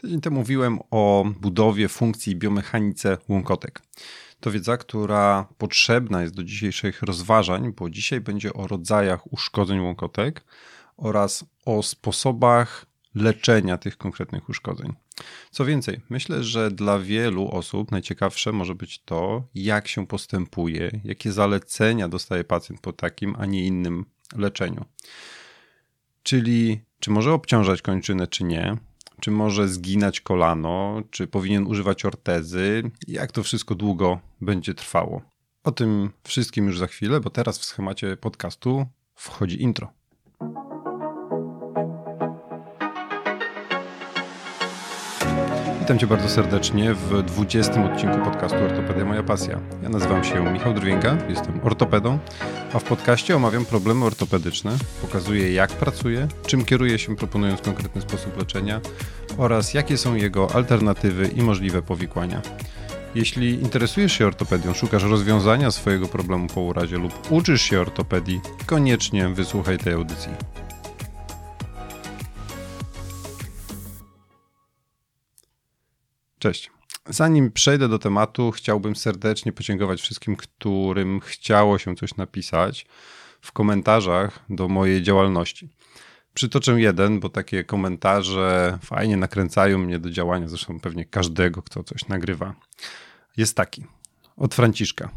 Tydzień temu mówiłem o budowie funkcji biomechanice łąkotek. To wiedza, która potrzebna jest do dzisiejszych rozważań, bo dzisiaj będzie o rodzajach uszkodzeń łąkotek oraz o sposobach leczenia tych konkretnych uszkodzeń. Co więcej, myślę, że dla wielu osób najciekawsze może być to, jak się postępuje, jakie zalecenia dostaje pacjent po takim, a nie innym leczeniu. Czyli czy może obciążać kończynę, czy nie, czy może zginać kolano, czy powinien używać ortezy, jak to wszystko długo będzie trwało. O tym wszystkim już za chwilę, bo teraz w schemacie podcastu wchodzi intro. Witam Cię bardzo serdecznie w 20 odcinku podcastu Ortopedia Moja Pasja. Ja nazywam się Michał Drwięga, jestem ortopedą, a w podcaście omawiam problemy ortopedyczne, pokazuję jak pracuję, czym kieruję się proponując konkretny sposób leczenia oraz jakie są jego alternatywy i możliwe powikłania. Jeśli interesujesz się ortopedią, szukasz rozwiązania swojego problemu po urazie lub uczysz się ortopedii, koniecznie wysłuchaj tej audycji. Cześć. Zanim przejdę do tematu, chciałbym serdecznie podziękować wszystkim, którym chciało się coś napisać w komentarzach do mojej działalności. Przytoczę jeden, bo takie komentarze fajnie nakręcają mnie do działania, zresztą pewnie każdego, kto coś nagrywa. Jest taki, od Franciszka.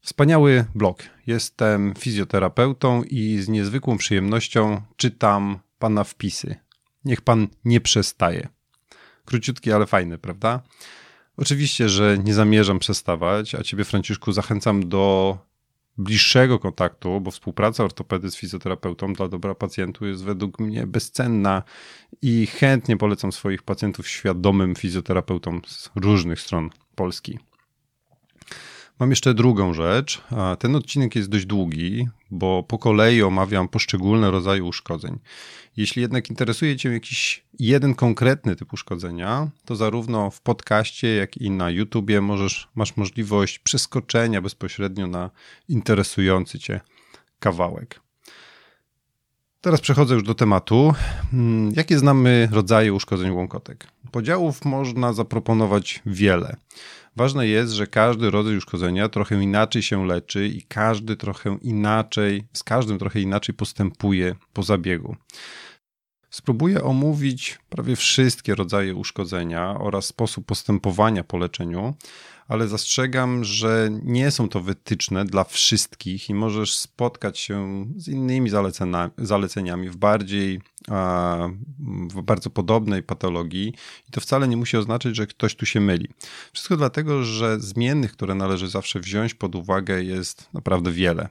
Wspaniały blog. Jestem fizjoterapeutą i z niezwykłą przyjemnością czytam pana wpisy. Niech pan nie przestaje. Króciutki, ale fajny, prawda? Oczywiście, że nie zamierzam przestawać, a ciebie, Franciszku, zachęcam do bliższego kontaktu, bo współpraca ortopedy z fizjoterapeutą dla dobra pacjentu jest według mnie bezcenna i chętnie polecam swoich pacjentów świadomym fizjoterapeutom z różnych stron Polski. Mam jeszcze drugą rzecz. Ten odcinek jest dość długi, bo po kolei omawiam poszczególne rodzaje uszkodzeń. Jeśli jednak interesuje Cię jakiś jeden konkretny typ uszkodzenia, to zarówno w podcaście, jak i na YouTubie możesz, masz możliwość przeskoczenia bezpośrednio na interesujący Cię kawałek. Teraz przechodzę już do tematu. Hmm, jakie znamy rodzaje uszkodzeń łąkotek? Podziałów można zaproponować wiele. Ważne jest, że każdy rodzaj uszkodzenia trochę inaczej się leczy i każdy trochę inaczej, z każdym trochę inaczej postępuje po zabiegu. Spróbuję omówić prawie wszystkie rodzaje uszkodzenia oraz sposób postępowania po leczeniu, ale zastrzegam, że nie są to wytyczne dla wszystkich i możesz spotkać się z innymi zaleceniami w bardziej, w bardzo podobnej patologii i to wcale nie musi oznaczać, że ktoś tu się myli. Wszystko dlatego, że zmiennych, które należy zawsze wziąć pod uwagę jest naprawdę wiele.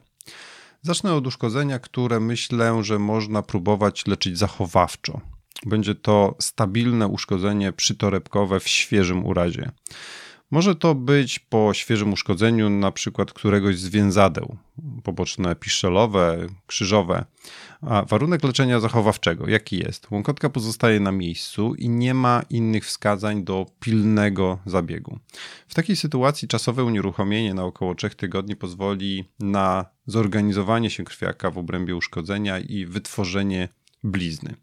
Zacznę od uszkodzenia, które myślę, że można próbować leczyć zachowawczo. Będzie to stabilne uszkodzenie przytorebkowe w świeżym urazie. Może to być po świeżym uszkodzeniu na przykład któregoś z więzadeł, poboczne piszczelowe, krzyżowe. A warunek leczenia zachowawczego, jaki jest? Łąkotka pozostaje na miejscu i nie ma innych wskazań do pilnego zabiegu. W takiej sytuacji czasowe unieruchomienie na około 3 tygodni pozwoli na zorganizowanie się krwiaka w obrębie uszkodzenia i wytworzenie blizny.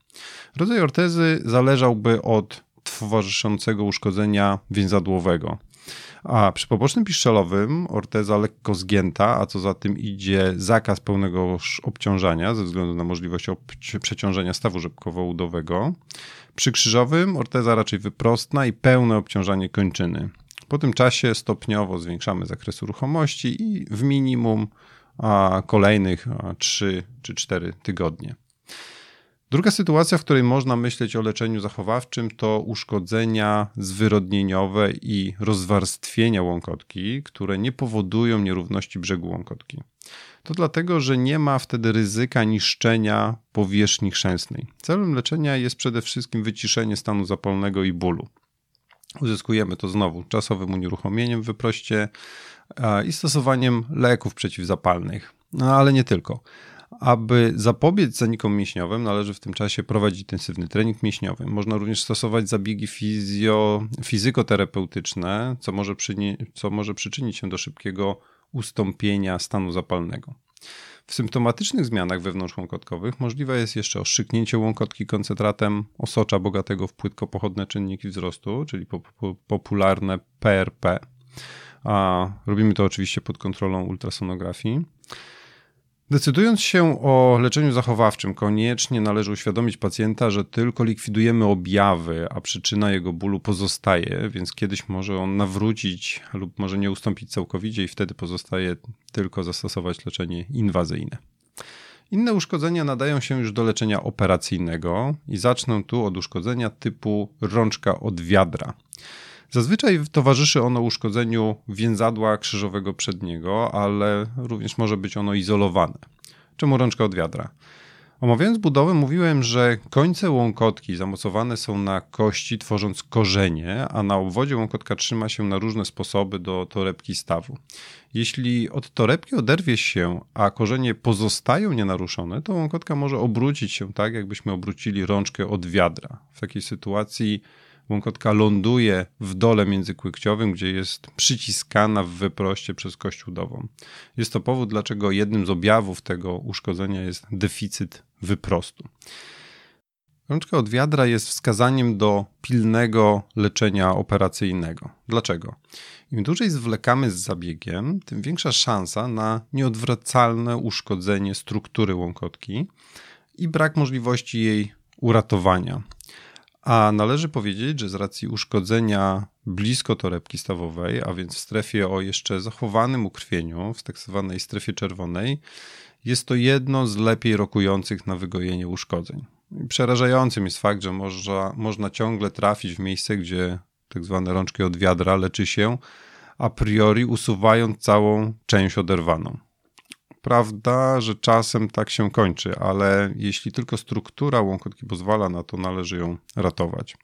Rodzaj ortezy zależałby od towarzyszącego uszkodzenia więzadłowego. A przy pobocznym piszczelowym orteza lekko zgięta, a co za tym idzie zakaz pełnego obciążania ze względu na możliwość przeciążenia stawu rzepkowo-udowego. Przy krzyżowym orteza raczej wyprostna i pełne obciążanie kończyny. Po tym czasie stopniowo zwiększamy zakres ruchomości i w minimum kolejnych 3 czy 4 tygodnie. Druga sytuacja, w której można myśleć o leczeniu zachowawczym, to uszkodzenia zwyrodnieniowe i rozwarstwienia łąkotki, które nie powodują nierówności brzegu łąkotki. To dlatego, że nie ma wtedy ryzyka niszczenia powierzchni chrzęsnej. Celem leczenia jest przede wszystkim wyciszenie stanu zapalnego i bólu. Uzyskujemy to znowu czasowym unieruchomieniem w wyproście i stosowaniem leków przeciwzapalnych. No ale nie tylko. Aby zapobiec zanikom mięśniowym, należy w tym czasie prowadzić intensywny trening mięśniowy. Można również stosować zabiegi fizjo, fizykoterapeutyczne, co może, co może przyczynić się do szybkiego ustąpienia stanu zapalnego. W symptomatycznych zmianach wewnątrzłąkotkowych możliwe jest jeszcze oszczyknięcie łąkotki koncentratem osocza bogatego w płytkopochodne czynniki wzrostu, czyli popularne PRP. A robimy to oczywiście pod kontrolą ultrasonografii. Decydując się o leczeniu zachowawczym, koniecznie należy uświadomić pacjenta, że tylko likwidujemy objawy, a przyczyna jego bólu pozostaje, więc kiedyś może on nawrócić lub może nie ustąpić całkowicie i wtedy pozostaje tylko zastosować leczenie inwazyjne. Inne uszkodzenia nadają się już do leczenia operacyjnego i zacznę tu od uszkodzenia typu rączka od wiadra. Zazwyczaj towarzyszy ono uszkodzeniu więzadła krzyżowego przedniego, ale również może być ono izolowane. Czemu rączka od wiadra? Omawiając budowę, mówiłem, że końce łąkotki zamocowane są na kości, tworząc korzenie, a na obwodzie łąkotka trzyma się na różne sposoby do torebki stawu. Jeśli od torebki oderwie się, a korzenie pozostają nienaruszone, to łąkotka może obrócić się tak, jakbyśmy obrócili rączkę od wiadra. W takiej sytuacji łąkotka ląduje w dole międzykłykciowym, gdzie jest przyciskana w wyproście przez kość udową. Jest to powód, dlaczego jednym z objawów tego uszkodzenia jest deficyt wyprostu. Rączka od wiadra jest wskazaniem do pilnego leczenia operacyjnego. Dlaczego? Im dłużej zwlekamy z zabiegiem, tym większa szansa na nieodwracalne uszkodzenie struktury łąkotki i brak możliwości jej uratowania. A należy powiedzieć, że z racji uszkodzenia blisko torebki stawowej, a więc w strefie o jeszcze zachowanym ukrwieniu, w tak zwanej strefie czerwonej, jest to jedno z lepiej rokujących na wygojenie uszkodzeń. Przerażającym jest fakt, że można, można ciągle trafić w miejsce, gdzie tak zwane rączki od wiadra leczy się, a priori usuwając całą część oderwaną. Prawda, że czasem tak się kończy, ale jeśli tylko struktura łąkotki pozwala na to, należy ją ratować.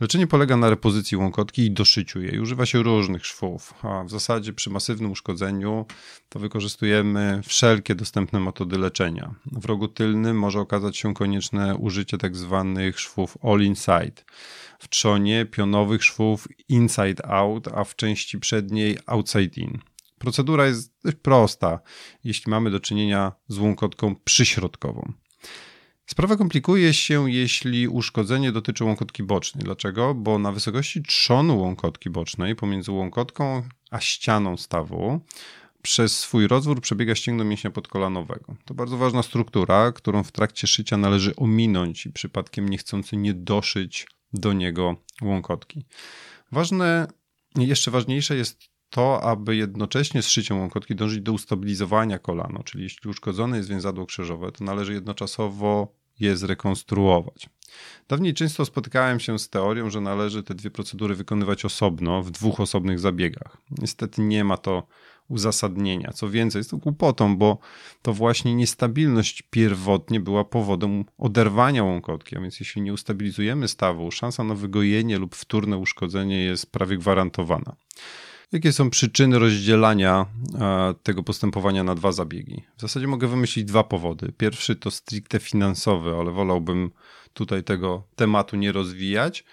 Leczenie polega na repozycji łąkotki i doszyciu jej. Używa się różnych szwów, a w zasadzie przy masywnym uszkodzeniu to wykorzystujemy wszelkie dostępne metody leczenia. W rogu tylnym może okazać się konieczne użycie tzw. Tak szwów all inside. W trzonie pionowych szwów inside out, a w części przedniej outside in. Procedura jest dość prosta, jeśli mamy do czynienia z łąkotką przyśrodkową. Sprawa komplikuje się, jeśli uszkodzenie dotyczy łąkotki bocznej. Dlaczego? Bo na wysokości trzonu łąkotki bocznej, pomiędzy łąkotką a ścianą stawu, przez swój rozwór przebiega ścięgno mięśnia podkolanowego. To bardzo ważna struktura, którą w trakcie szycia należy ominąć i przypadkiem niechcący nie doszyć do niego łąkotki. Ważne, jeszcze ważniejsze jest to, aby jednocześnie z szyciem łąkotki dążyć do ustabilizowania kolano, czyli jeśli uszkodzone jest więzadło krzyżowe, to należy jednoczasowo je zrekonstruować. Dawniej często spotykałem się z teorią, że należy te dwie procedury wykonywać osobno, w dwóch osobnych zabiegach. Niestety nie ma to uzasadnienia. Co więcej, jest to głupotą, bo to właśnie niestabilność pierwotnie była powodem oderwania łąkotki, a więc jeśli nie ustabilizujemy stawu, szansa na wygojenie lub wtórne uszkodzenie jest prawie gwarantowana. Jakie są przyczyny rozdzielania e, tego postępowania na dwa zabiegi? W zasadzie mogę wymyślić dwa powody. Pierwszy to stricte finansowy, ale wolałbym tutaj tego tematu nie rozwijać.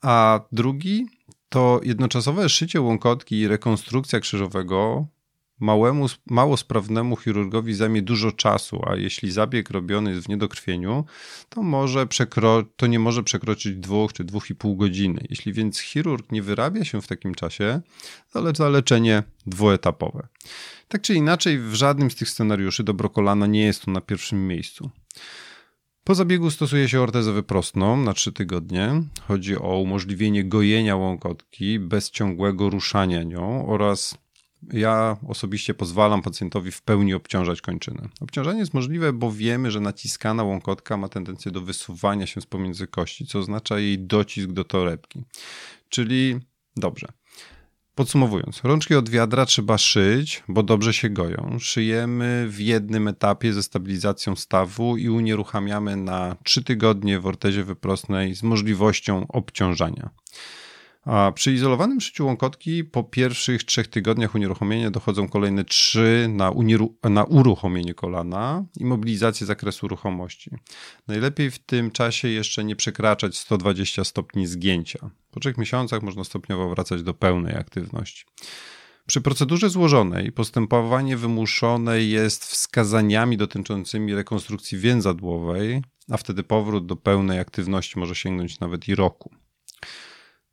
A drugi to jednoczasowe szycie łąkotki i rekonstrukcja krzyżowego małemu, mało sprawnemu chirurgowi zajmie dużo czasu, a jeśli zabieg robiony jest w niedokrwieniu, to, może przekro- to nie może przekroczyć dwóch czy dwóch i pół godziny. Jeśli więc chirurg nie wyrabia się w takim czasie, zaleca leczenie dwuetapowe. Tak czy inaczej, w żadnym z tych scenariuszy dobro kolana nie jest tu na pierwszym miejscu. Po zabiegu stosuje się ortezę wyprostną na 3 tygodnie. Chodzi o umożliwienie gojenia łąkotki bez ciągłego ruszania nią oraz ja osobiście pozwalam pacjentowi w pełni obciążać kończynę. Obciążanie jest możliwe, bo wiemy, że naciskana łąkotka ma tendencję do wysuwania się z pomiędzy kości, co oznacza jej docisk do torebki. Czyli dobrze. Podsumowując, rączki od wiadra trzeba szyć, bo dobrze się goją. Szyjemy w jednym etapie ze stabilizacją stawu i unieruchamiamy na 3 tygodnie w ortezie wyprostnej z możliwością obciążania. A przy izolowanym szyciu łąkotki po pierwszych trzech tygodniach unieruchomienia dochodzą kolejne trzy na, na uruchomienie kolana i mobilizację zakresu ruchomości. Najlepiej w tym czasie jeszcze nie przekraczać 120 stopni zgięcia. Po trzech miesiącach można stopniowo wracać do pełnej aktywności. Przy procedurze złożonej postępowanie wymuszone jest wskazaniami dotyczącymi rekonstrukcji więzadłowej, a wtedy powrót do pełnej aktywności może sięgnąć nawet i roku.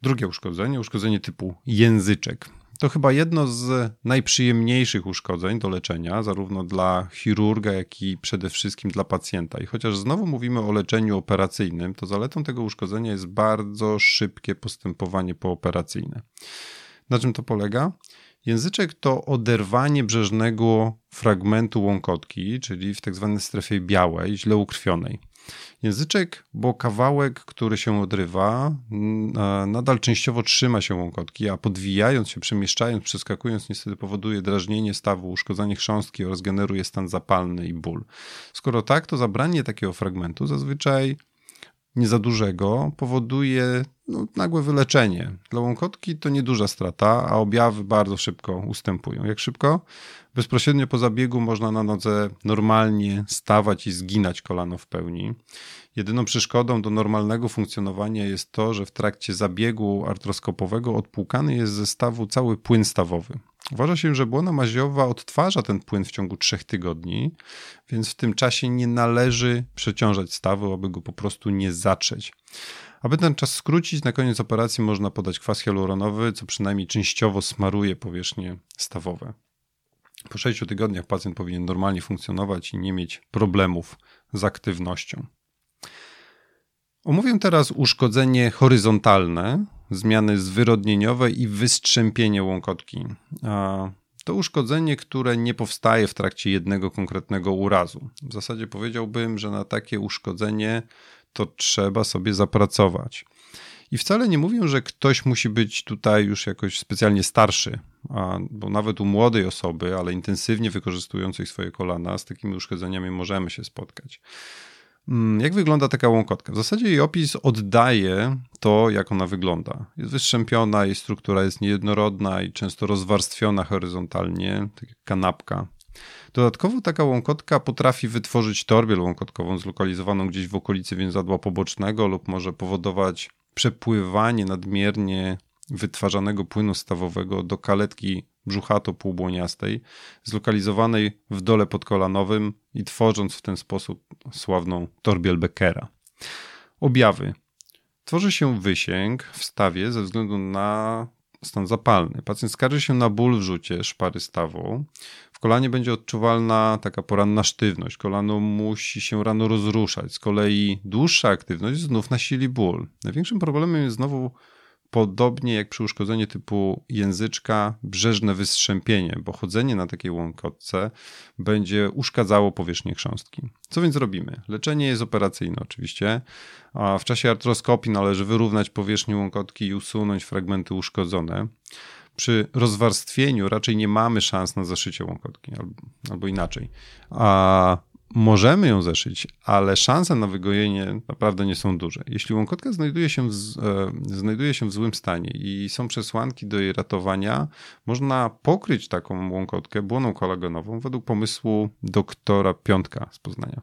Drugie uszkodzenie, uszkodzenie typu języczek. To chyba jedno z najprzyjemniejszych uszkodzeń do leczenia, zarówno dla chirurga, jak i przede wszystkim dla pacjenta. I chociaż znowu mówimy o leczeniu operacyjnym, to zaletą tego uszkodzenia jest bardzo szybkie postępowanie pooperacyjne. Na czym to polega? Języczek to oderwanie brzeżnego fragmentu łąkotki, czyli w tzw. Tak strefie białej, źle ukrwionej. Języczek, bo kawałek, który się odrywa, nadal częściowo trzyma się łąkotki, a podwijając się, przemieszczając, przeskakując, niestety powoduje drażnienie stawu, uszkodzenie chrząstki oraz generuje stan zapalny i ból. Skoro tak, to zabranie takiego fragmentu zazwyczaj nie za dużego powoduje no, nagłe wyleczenie. Dla łąkotki to nieduża strata, a objawy bardzo szybko ustępują. Jak szybko? Bezpośrednio po zabiegu można na nodze normalnie stawać i zginać kolano w pełni. Jedyną przeszkodą do normalnego funkcjonowania jest to, że w trakcie zabiegu artroskopowego odpłukany jest ze stawu cały płyn stawowy. Uważa się, że błona maziowa odtwarza ten płyn w ciągu trzech tygodni, więc w tym czasie nie należy przeciążać stawu, aby go po prostu nie zatrzeć. Aby ten czas skrócić, na koniec operacji można podać kwas hialuronowy, co przynajmniej częściowo smaruje powierzchnie stawowe. Po 6 tygodniach pacjent powinien normalnie funkcjonować i nie mieć problemów z aktywnością. Omówię teraz uszkodzenie horyzontalne, zmiany zwyrodnieniowe i wystrzępienie łąkotki. To uszkodzenie, które nie powstaje w trakcie jednego konkretnego urazu. W zasadzie powiedziałbym, że na takie uszkodzenie to trzeba sobie zapracować. I wcale nie mówię, że ktoś musi być tutaj już jakoś specjalnie starszy, a, bo nawet u młodej osoby, ale intensywnie wykorzystującej swoje kolana, z takimi uszkodzeniami możemy się spotkać. Mm, jak wygląda taka łąkotka? W zasadzie jej opis oddaje to, jak ona wygląda. Jest wystrzępiona, jej struktura jest niejednorodna i często rozwarstwiona horyzontalnie, tak jak kanapka. Dodatkowo taka łąkotka potrafi wytworzyć torbiel łąkotkową zlokalizowaną gdzieś w okolicy więzadła pobocznego lub może powodować przepływanie nadmiernie wytwarzanego płynu stawowego do kaletki brzuchato-półbłoniastej, zlokalizowanej w dole podkolanowym i tworząc w ten sposób sławną torbiel Beckera. Objawy. Tworzy się wysięg w stawie ze względu na stan zapalny. Pacjent skarży się na ból w rzucie szpary stawą. W kolanie będzie odczuwalna taka poranna sztywność. Kolano musi się rano rozruszać. Z kolei dłuższa aktywność znów nasili ból. Największym problemem jest znowu Podobnie jak przy uszkodzeniu typu języczka, brzeżne wystrzępienie, bo chodzenie na takiej łąkotce będzie uszkadzało powierzchnię chrząstki. Co więc robimy? Leczenie jest operacyjne oczywiście, a w czasie artroskopii należy wyrównać powierzchnię łąkotki i usunąć fragmenty uszkodzone. Przy rozwarstwieniu raczej nie mamy szans na zaszycie łąkotki, albo, albo inaczej. A możemy ją zeszyć, ale szanse na wygojenie naprawdę nie są duże. Jeśli łąkotka znajduje się, w, e, znajduje się w złym stanie i są przesłanki do jej ratowania, można pokryć taką łąkotkę błoną kolagenową według pomysłu doktora Piątka z Poznania.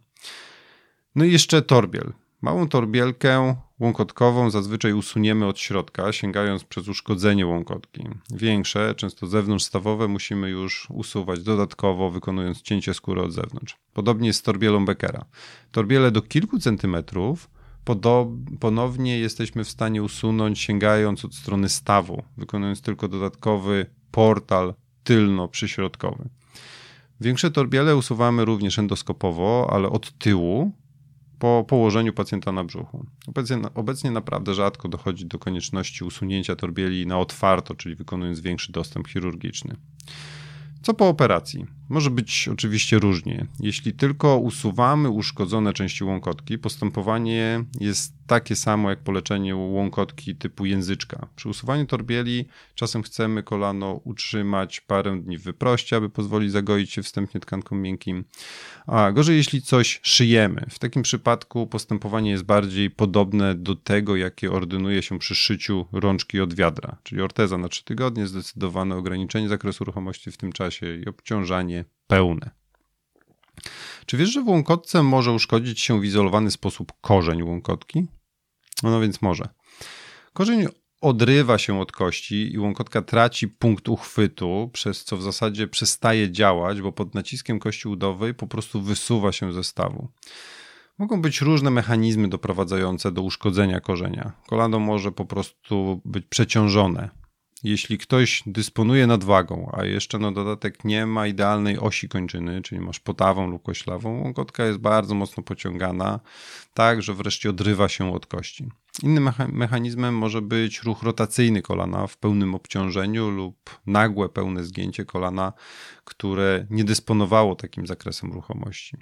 No i jeszcze torbiel. Małą torbielkę łąkotkową zazwyczaj usuniemy od środka, sięgając przez uszkodzenie łąkotki. Większe, często zewnątrzstawowe, musimy już usuwać dodatkowo, wykonując cięcie skóry od zewnątrz. Podobnie jest z torbielą Beckera. Torbiele do kilku centymetrów ponownie jesteśmy w stanie usunąć, sięgając od strony stawu, wykonując tylko dodatkowy portal tylno-przyśrodkowy. Większe torbiele usuwamy również endoskopowo, ale od tyłu, po położeniu pacjenta na brzuchu. Obecnie, obecnie naprawdę rzadko dochodzi do konieczności usunięcia torbieli na otwarto, czyli wykonując większy dostęp chirurgiczny. Co po operacji? Może być oczywiście różnie. Jeśli tylko usuwamy uszkodzone części łąkotki, postępowanie jest takie samo jak po leczeniu łąkotki typu języczka. Przy usuwaniu torbieli czasem chcemy kolano utrzymać parę dni w wyproście, aby pozwolić zagoić się wstępnie tkankom miękkim. A gorzej, jeśli coś szyjemy. W takim przypadku postępowanie jest bardziej podobne do tego, jakie ordynuje się przy szyciu rączki od wiadra, czyli orteza na 3 tygodnie, zdecydowane ograniczenie zakresu ruchomości w tym czasie i obciążanie pełne. Czy wiesz, że w łąkotce może uszkodzić się w izolowany sposób korzeń łąkotki? No, więc może. Korzeń odrywa się od kości i łąkotka traci punkt uchwytu, przez co w zasadzie przestaje działać, bo pod naciskiem kości udowej po prostu wysuwa się ze stawu. Mogą być różne mechanizmy doprowadzające do uszkodzenia korzenia. Kolano może po prostu być przeciążone. Jeśli ktoś dysponuje nadwagą, a jeszcze na dodatek nie ma idealnej osi kończyny, czyli masz potawą lub koślawą, łąkotka jest bardzo mocno pociągana, tak że wreszcie odrywa się od kości. Innym mechanizmem może być ruch rotacyjny kolana w pełnym obciążeniu lub nagłe pełne zgięcie kolana, które nie dysponowało takim zakresem ruchomości.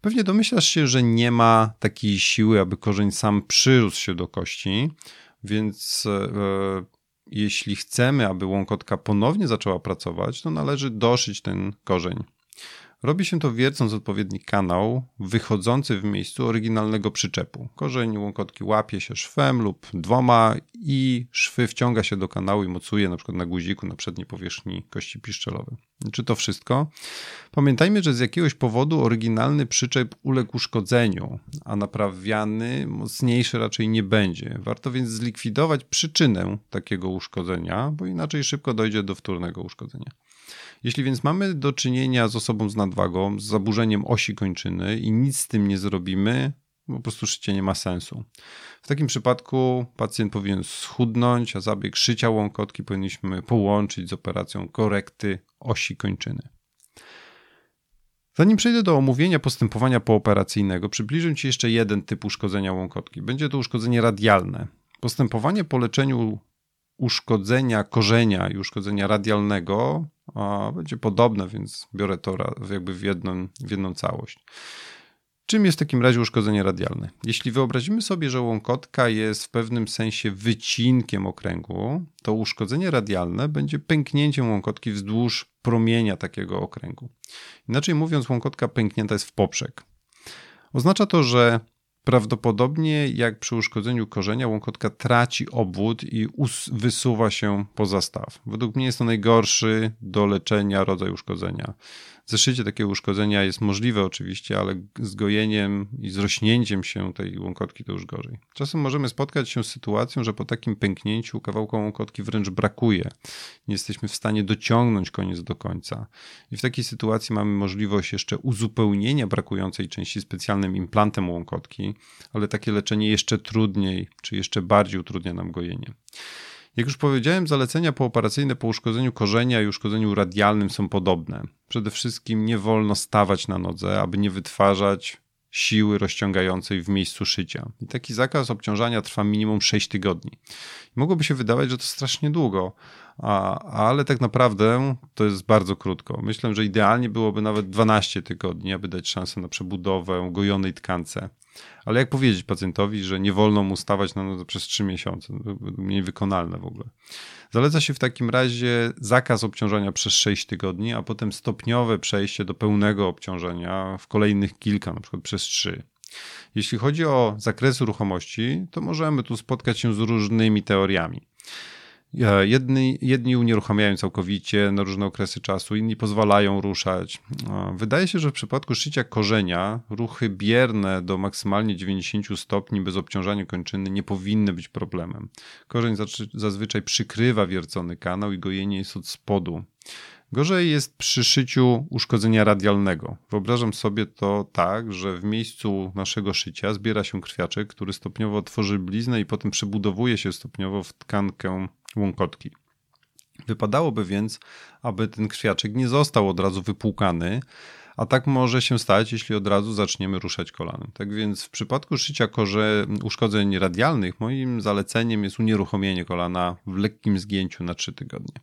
Pewnie domyślasz się, że nie ma takiej siły, aby korzeń sam przyrósł się do kości, więc e, jeśli chcemy, aby łąkotka ponownie zaczęła pracować, to należy doszyć ten korzeń. Robi się to wiercąc odpowiedni kanał wychodzący w miejscu oryginalnego przyczepu. Korzeń łąkotki łapie się szwem lub dwoma i szwy wciąga się do kanału i mocuje na przykład na guziku na przedniej powierzchni kości piszczelowej. Czy to wszystko? Pamiętajmy, że z jakiegoś powodu oryginalny przyczep uległ uszkodzeniu, a naprawiany mocniejszy raczej nie będzie. Warto więc zlikwidować przyczynę takiego uszkodzenia, bo inaczej szybko dojdzie do wtórnego uszkodzenia. Jeśli więc mamy do czynienia z osobą z nadwagą, z zaburzeniem osi kończyny i nic z tym nie zrobimy, po prostu szycie nie ma sensu. W takim przypadku pacjent powinien schudnąć, a zabieg szycia łąkotki powinniśmy połączyć z operacją korekty osi kończyny. Zanim przejdę do omówienia postępowania pooperacyjnego, przybliżę Ci jeszcze jeden typ uszkodzenia łąkotki. Będzie to uszkodzenie radialne. Postępowanie po leczeniu uszkodzenia korzenia i uszkodzenia radialnego będzie podobne, więc biorę to jakby w jedną, w jedną całość. Czym jest w takim razie uszkodzenie radialne? Jeśli wyobrazimy sobie, że łąkotka jest w pewnym sensie wycinkiem okręgu, to uszkodzenie radialne będzie pęknięciem łąkotki wzdłuż promienia takiego okręgu. Inaczej mówiąc, łąkotka pęknięta jest w poprzek. Oznacza to, że Prawdopodobnie jak przy uszkodzeniu korzenia łąkotka traci obwód i wysuwa się poza staw. Według mnie jest to najgorszy do leczenia rodzaj uszkodzenia. Zeszycie takiego uszkodzenia jest możliwe oczywiście, ale z gojeniem i zrośnięciem się tej łąkotki to już gorzej. Czasem możemy spotkać się z sytuacją, że po takim pęknięciu kawałka łąkotki wręcz brakuje. Nie jesteśmy w stanie dociągnąć koniec do końca. I w takiej sytuacji mamy możliwość jeszcze uzupełnienia brakującej części specjalnym implantem łąkotki, ale takie leczenie jeszcze trudniej, czy jeszcze bardziej utrudnia nam gojenie. Jak już powiedziałem, zalecenia pooperacyjne po uszkodzeniu korzenia i uszkodzeniu radialnym są podobne. Przede wszystkim nie wolno stawać na nodze, aby nie wytwarzać siły rozciągającej w miejscu szycia. I taki zakaz obciążania trwa minimum 6 tygodni. mogłoby się wydawać, że to strasznie długo, a, ale tak naprawdę to jest bardzo krótko. Myślę, że idealnie byłoby nawet 12 tygodni, aby dać szansę na przebudowę gojonej tkance. Ale jak powiedzieć pacjentowi, że nie wolno mu stawać na nodze przez 3 miesiące? Mniej wykonalne w ogóle. Zaleca się w takim razie zakaz obciążania przez 6 tygodni, a potem stopniowe przejście do pełnego obciążenia w kolejnych kilka, na przykład przez 3. Jeśli chodzi o zakres ruchomości, to możemy tu spotkać się z różnymi teoriami. Jedni, jedni unieruchamiają całkowicie na różne okresy czasu, inni pozwalają ruszać. Wydaje się, że w przypadku szycia korzenia ruchy bierne do maksymalnie 90 stopni bez obciążania kończyny nie powinny być problemem. Korzeń zazwyczaj przykrywa wiercony kanał i gojenie jest od spodu. Gorzej jest przy szyciu uszkodzenia radialnego. Wyobrażam sobie to tak, że w miejscu naszego szycia zbiera się krwiaczek, który stopniowo tworzy bliznę i potem przebudowuje się stopniowo w tkankę łąkotki. Wypadałoby więc, aby ten krwiaczek nie został od razu wypłukany, a tak może się stać, jeśli od razu zaczniemy ruszać kolanem. Tak więc w przypadku szycia korze uszkodzeń radialnych, moim zaleceniem jest unieruchomienie kolana w lekkim zgięciu na 3 tygodnie.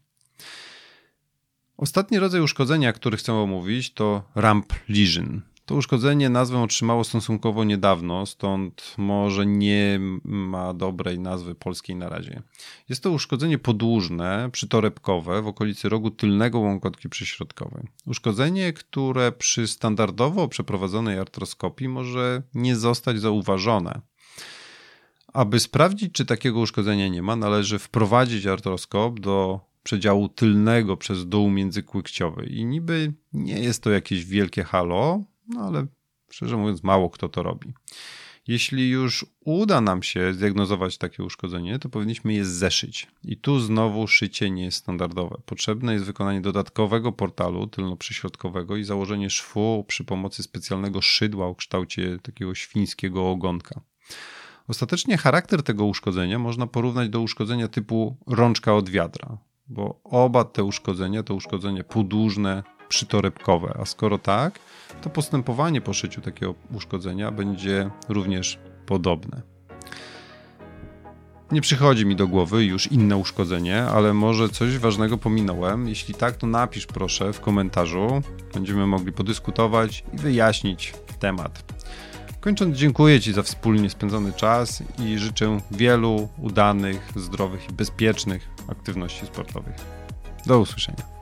Ostatni rodzaj uszkodzenia, który chcę omówić, to ramp lesion. To uszkodzenie nazwę otrzymało stosunkowo niedawno, stąd może nie ma dobrej nazwy polskiej na razie. Jest to uszkodzenie podłużne, przytorebkowe w okolicy rogu tylnego łąkotki przyśrodkowej. Uszkodzenie, które przy standardowo przeprowadzonej artroskopii może nie zostać zauważone. Aby sprawdzić, czy takiego uszkodzenia nie ma, należy wprowadzić artroskop do przedziału tylnego przez dół międzykłykciowy. I niby nie jest to jakieś wielkie halo, no ale szczerze mówiąc, mało kto to robi. Jeśli już uda nam się zdiagnozować takie uszkodzenie, to powinniśmy je zeszyć. I tu znowu szycie nie jest standardowe. Potrzebne jest wykonanie dodatkowego portalu tylno-przyśrodkowego i założenie szwu przy pomocy specjalnego szydła o kształcie takiego świńskiego ogonka. Ostatecznie charakter tego uszkodzenia można porównać do uszkodzenia typu rączka od wiadra, bo oba te uszkodzenia to uszkodzenia podłużne, przytorebkowe, a skoro tak, to postępowanie po szyciu takiego uszkodzenia będzie również podobne. Nie przychodzi mi do głowy już inne uszkodzenie, ale może coś ważnego pominąłem. Jeśli tak, to napisz proszę w komentarzu. Będziemy mogli podyskutować i wyjaśnić temat. Kończąc, dziękuję Ci za wspólnie spędzony czas i życzę wielu udanych, zdrowych i bezpiecznych aktywności sportowych. Do usłyszenia.